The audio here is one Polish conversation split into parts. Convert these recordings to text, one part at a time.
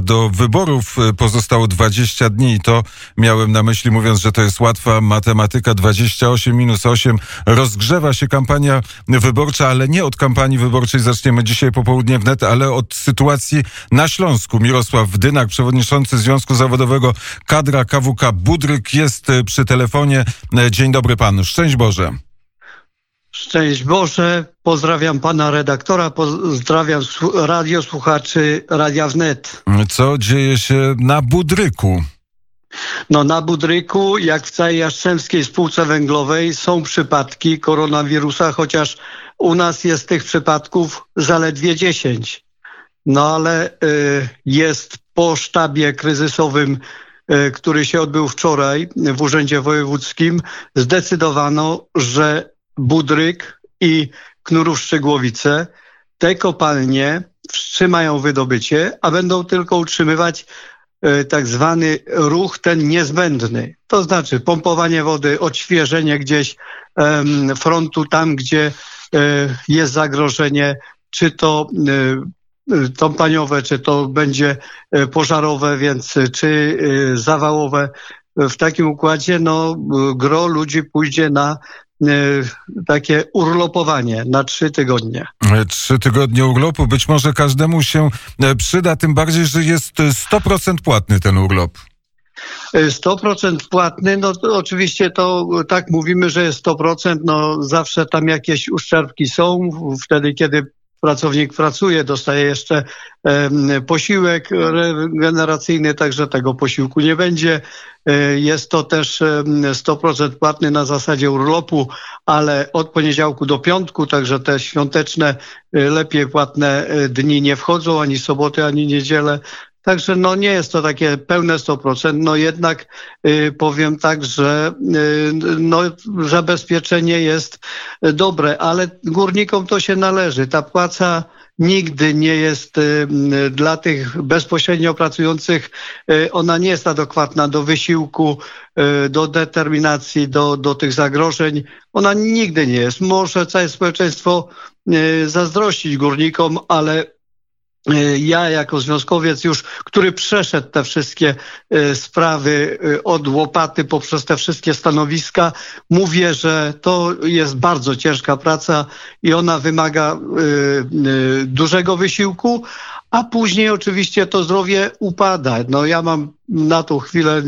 Do wyborów y, pozostało 20 dni i to miałem na myśli mówiąc, że to jest łatwa matematyka. 28 minus 8. Rozgrzewa się kampania wyborcza, ale nie od kampanii wyborczej zaczniemy dzisiaj popołudnie wnet, ale od sytuacji na Śląsku. Mirosław Dynak, przewodniczący Związku Zawodowego Kadra KWK Budryk jest y, przy telefonie. Y, dzień dobry panu. Szczęść Boże. Szczęść Boże, pozdrawiam pana redaktora, pozdrawiam radiosłuchaczy Radia Wnet. Co dzieje się na Budryku? No na Budryku, jak w całej Jastrzębskiej Spółce Węglowej są przypadki koronawirusa, chociaż u nas jest tych przypadków zaledwie 10. No ale y, jest po sztabie kryzysowym y, który się odbył wczoraj w Urzędzie Wojewódzkim, zdecydowano, że Budryk i Knurów Szczegłowice, te kopalnie wstrzymają wydobycie, a będą tylko utrzymywać e, tak zwany ruch ten niezbędny. To znaczy pompowanie wody, odświeżenie gdzieś frontu tam, gdzie e, jest zagrożenie, czy to e, tąpaniowe, czy to będzie pożarowe, więc czy zawałowe. W takim układzie no, gro ludzi pójdzie na takie urlopowanie na trzy tygodnie. Trzy tygodnie urlopu być może każdemu się e, przyda, tym bardziej, że jest 100% płatny ten urlop. 100% płatny, no to oczywiście to tak mówimy, że jest 100%, no zawsze tam jakieś uszczerbki są, wtedy kiedy pracownik pracuje, dostaje jeszcze posiłek regeneracyjny, także tego posiłku nie będzie. E, jest to też 100% płatny na zasadzie urlopu, ale od poniedziałku do piątku, także te świąteczne, e, lepiej płatne e, dni nie wchodzą, ani soboty, ani niedzielę. Także no nie jest to takie pełne 100%, no jednak y, powiem tak, że y, no, zabezpieczenie jest dobre, ale górnikom to się należy. Ta płaca nigdy nie jest y, dla tych bezpośrednio pracujących, y, ona nie jest adekwatna do wysiłku, y, do determinacji, do, do tych zagrożeń. Ona nigdy nie jest. Może całe społeczeństwo zazdrościć górnikom, ale ja jako związkowiec już, który przeszedł te wszystkie e, sprawy e, od łopaty poprzez te wszystkie stanowiska, mówię, że to jest bardzo ciężka praca i ona wymaga dużego wysiłku, a później oczywiście to zdrowie upada. No ja mam na tą chwilę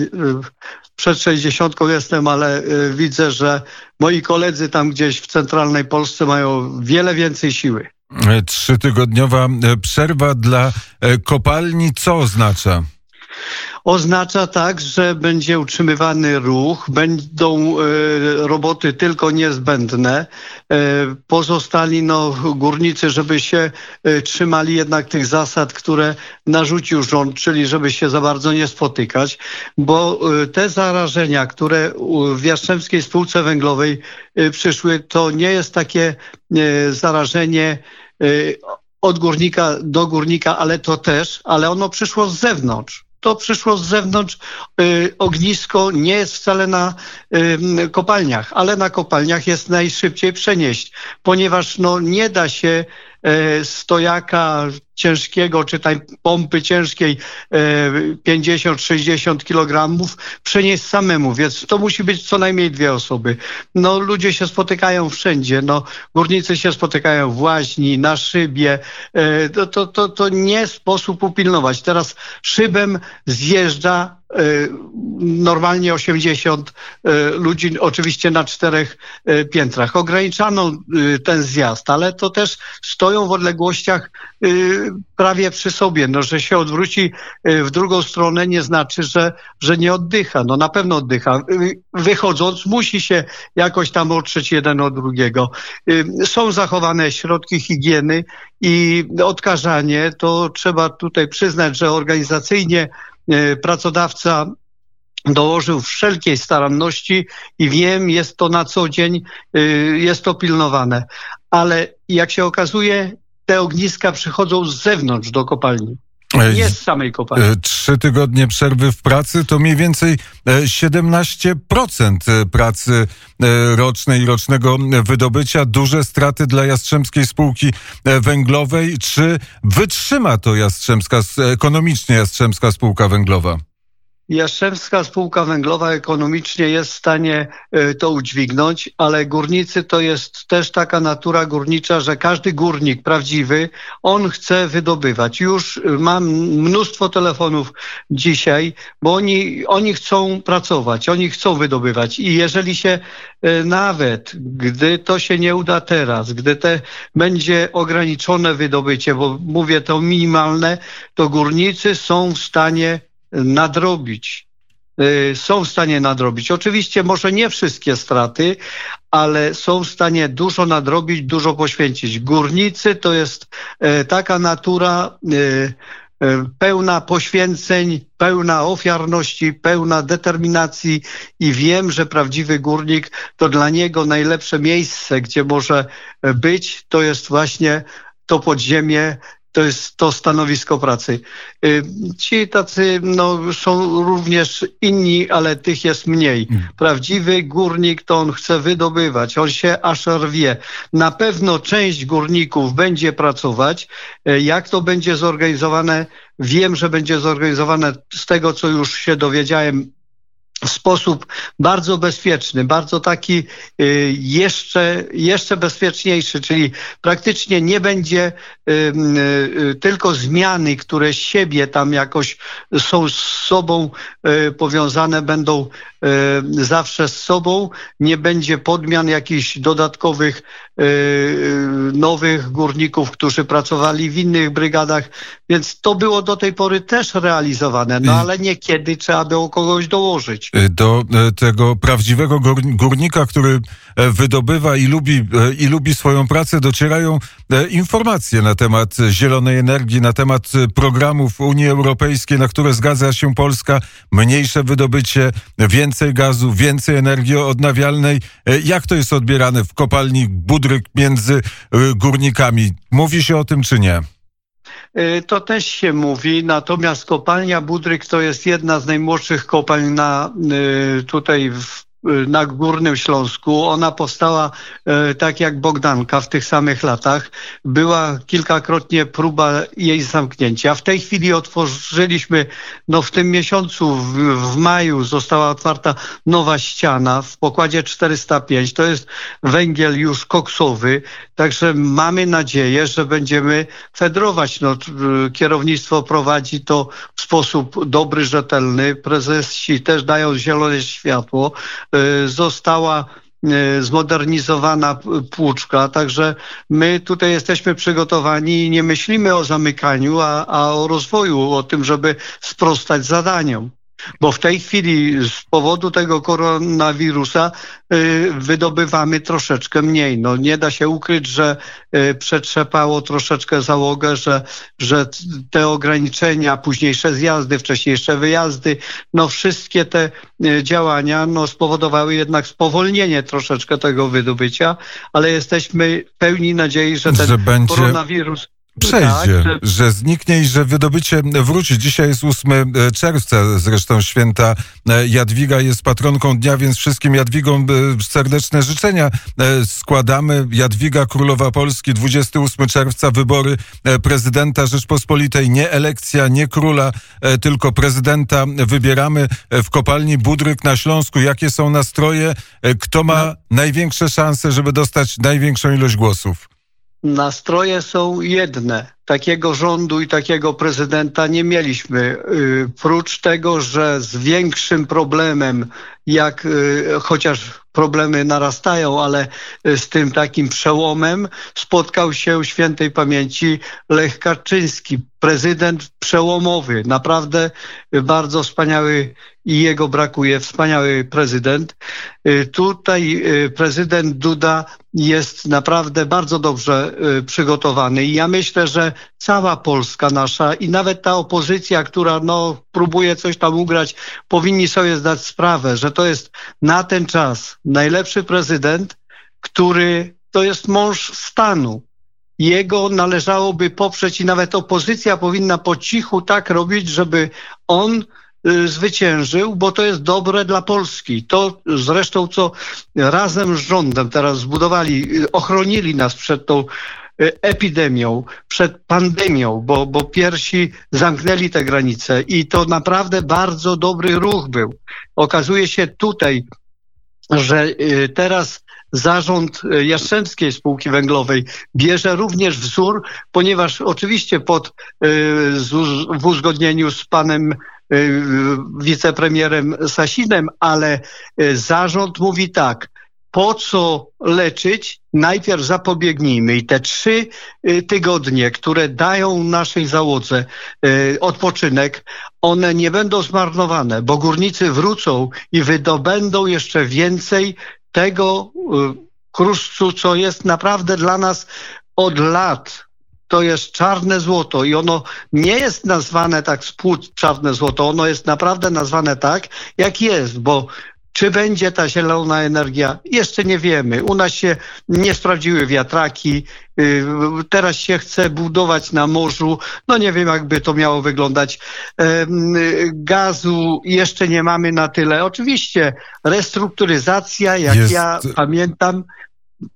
przed 60 jestem, ale widzę, że moi koledzy tam gdzieś w centralnej Polsce mają wiele więcej siły. Trzytygodniowa przerwa dla kopalni co oznacza? Oznacza tak, że będzie utrzymywany ruch, będą e, roboty tylko niezbędne. E, pozostali no, górnicy, żeby się e, trzymali jednak tych zasad, które narzucił rząd, czyli żeby się za bardzo nie spotykać, bo te zarażenia, które w Jastrzębskiej Spółce Węglowej przyszły, to nie jest takie zarażenie od górnika do górnika, ale to też, ale ono przyszło z zewnątrz to przyszło z zewnątrz. Y, ognisko nie jest wcale na y, kopalniach, ale na kopalniach jest najszybciej przenieść, ponieważ no, nie da się stojaka ciężkiego, czy tej pompy ciężkiej 50-60 e, kg przenieść samemu, więc to musi być co najmniej dwie osoby. No ludzie się spotykają wszędzie, no górnicy się spotykają w łaźni, na szybie, e, to, to, to, to nie sposób upilnować. Teraz szybem zjeżdża E, normalnie 80 e, ludzi, oczywiście na czterech e, piętrach. Ograniczano ten zjazd, ale to też stoją w odległościach prawie przy sobie. No, że się odwróci w drugą stronę nie znaczy, że, że nie oddycha. No na pewno oddycha. Wychodząc musi się jakoś tam otrzeć jeden od drugiego. Są zachowane środki higieny i odkażanie, to trzeba tutaj przyznać, że organizacyjnie pracodawca dołożył wszelkiej staranności i wiem, jest to na co dzień, e, jest to pilnowane. Ale jak się okazuje, te ogniska przychodzą z zewnątrz do kopalni. Nie z samej kopalni. Trzy tygodnie przerwy w pracy to mniej więcej 17% pracy rocznej, rocznego wydobycia. Duże straty dla Jastrzębskiej Spółki Węglowej. Czy wytrzyma to Jastrzębska, ekonomicznie Jastrzębska Spółka Węglowa? Jastrzębska Spółka Węglowa ekonomicznie jest w stanie e, to udźwignąć, ale górnicy to jest też taka natura górnicza, że każdy górnik prawdziwy, on chce wydobywać. Już mam mnóstwo telefonów dzisiaj, bo oni, oni chcą pracować, oni chcą wydobywać i jeżeli się e, nawet, gdy to się nie uda teraz, gdy te będzie ograniczone wydobycie, bo mówię to minimalne, to górnicy są w stanie nadrobić. Y, są w stanie nadrobić. Oczywiście może nie wszystkie straty, ale są w stanie dużo nadrobić, dużo poświęcić. Górnicy to jest y, taka natura y, pełna poświęceń, pełna ofiarności, pełna determinacji i wiem, że prawdziwy górnik to dla niego najlepsze miejsce, gdzie może być, to jest właśnie to podziemie, to jest to stanowisko pracy. Y, ci tacy no, są również inni, ale tych jest mniej. Mm. Prawdziwy górnik to on chce wydobywać, on się aż rwie. Na pewno część górników będzie pracować. Y, jak to będzie zorganizowane? Wiem, że będzie zorganizowane z tego, co już się dowiedziałem w sposób bardzo bezpieczny, bardzo taki y, jeszcze, jeszcze bezpieczniejszy, czyli praktycznie nie będzie y, y, tylko zmiany, które siebie tam jakoś są z sobą powiązane, będą zawsze z sobą, nie będzie podmian jakichś dodatkowych nowych górników, którzy pracowali w innych brygadach, więc to było do tej pory też realizowane, no ale niekiedy trzeba było kogoś dołożyć. Y, do y, tego prawdziwego górnika, który e, wydobywa i lubi, e, i lubi swoją pracę, docierają e, informacje na temat zielonej energii, na temat programów Unii Europejskiej, na które zgadza się Polska. Mniejsze wydobycie, więcej gazu, więcej energii odnawialnej. Jak to jest odbierane w kopalni Budryk między górnikami? Mówi się o tym czy nie? Y, to też się mówi, natomiast kopalnia Budryk to jest jedna z najmłodszych kopalń na, y, tutaj w Y, na Górnym Śląsku. Ona powstała y, tak jak Bogdanka w tych samych latach. Była kilkakrotnie próba jej zamknięcia. W tej chwili otworzyliśmy, no w tym miesiącu, w, w maju została otwarta nowa ściana w pokładzie 405. To jest węgiel już koksowy, także mamy nadzieję, że będziemy fedrować. No, kierownictwo prowadzi to w sposób dobry, rzetelny. Prezesi też dają zielone światło. Y, została y, zmodernizowana płuczka, także my tutaj jesteśmy przygotowani i nie myślimy o zamykaniu, a, a o rozwoju, o tym, żeby sprostać zadaniom bo w tej chwili z powodu tego koronawirusa y, wydobywamy troszeczkę mniej. No nie da się ukryć, że y, przetrzepało troszeczkę załogę, że, że te ograniczenia, późniejsze zjazdy, wcześniejsze wyjazdy, no wszystkie te y, działania no spowodowały jednak spowolnienie troszeczkę tego wydobycia, ale jesteśmy pełni nadziei, że ten że będzie... koronawirus przejdzie, tak, że... że zniknie i że wydobycie wróci. Dzisiaj jest 8 e, czerwca, zresztą święta e, Jadwiga jest patronką dnia, więc wszystkim Jadwigom e, serdeczne życzenia składamy. Jadwiga Królowa Polski, 28 czerwca, wybory prezydenta Rzeczpospolitej. Nie elekcja, nie króla, tylko prezydenta wybieramy w kopalni Budryk na Śląsku. Jakie są nastroje? Kto ma no. największe szanse, żeby dostać największą ilość głosów? Nastroje są jedne. Takiego rządu i takiego prezydenta nie mieliśmy. Y, prócz tego, że z większym problemem, jak y, chociaż problemy narastają, ale z tym takim przełomem spotkał się świętej pamięci Lech Kaczyński, prezydent przełomowy, naprawdę bardzo wspaniały i jego brakuje, wspaniały prezydent. Y, tutaj y, prezydent Duda jest naprawdę bardzo dobrze y, przygotowany. I ja myślę, że cała Polska nasza i nawet ta opozycja, która no, próbuje coś tam ugrać, powinni sobie zdać sprawę, że to jest na ten czas najlepszy prezydent, który to jest mąż stanu. Jego należałoby poprzeć i nawet opozycja powinna po cichu tak robić, żeby on zwyciężył, bo to jest dobre dla Polski. To zresztą, co razem z rządem teraz zbudowali, y, ochronili nas przed tą y, epidemią, przed pandemią, bo, bo pierwsi zamknęli te granice i to naprawdę bardzo dobry ruch był. Okazuje się tutaj, że teraz zarząd Jastrzębskiej Spółki Węglowej bierze również wzór, ponieważ oczywiście pod, w uzgodnieniu z panem wicepremierem Sasinem, ale zarząd mówi tak, po co leczyć, najpierw zapobiegnijmy. I te trzy tygodnie, które dają naszej załodze odpoczynek, one nie będą zmarnowane, bo górnicy wrócą i wydobędą jeszcze więcej tego kruszcu, co jest naprawdę dla nas od lat to jest czarne złoto i ono nie jest nazwane tak z płód czarne złoto, ono jest naprawdę nazwane tak, jak jest, bo czy będzie ta zielona energia? Jeszcze nie wiemy. U nas się nie sprawdziły wiatraki, teraz się chce budować na morzu. No nie wiem, jakby to miało wyglądać. Gazu jeszcze nie mamy na tyle. Oczywiście restrukturyzacja, jak Jest- ja pamiętam,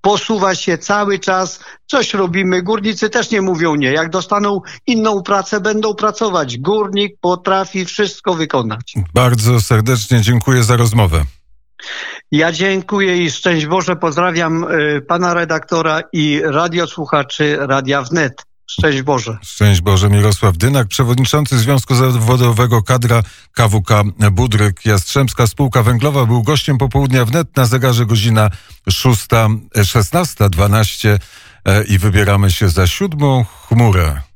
posuwa się cały czas, coś robimy. Górnicy też nie mówią nie. Jak dostaną inną pracę, będą pracować. Górnik potrafi wszystko wykonać. Bardzo serdecznie dziękuję za rozmowę. Ja dziękuję i szczęść Boże pozdrawiam y, pana redaktora i radiosłuchaczy Radia Wnet. Szczęść Boże. Szczęść Boże, Mirosław Dynak, przewodniczący Związku Zawodowego Kadra KWK Budryk Jastrzębska Spółka Węglowa był gościem popołudnia wnet na zegarze godzina 6, 16.12 e, i wybieramy się za siódmą chmurę.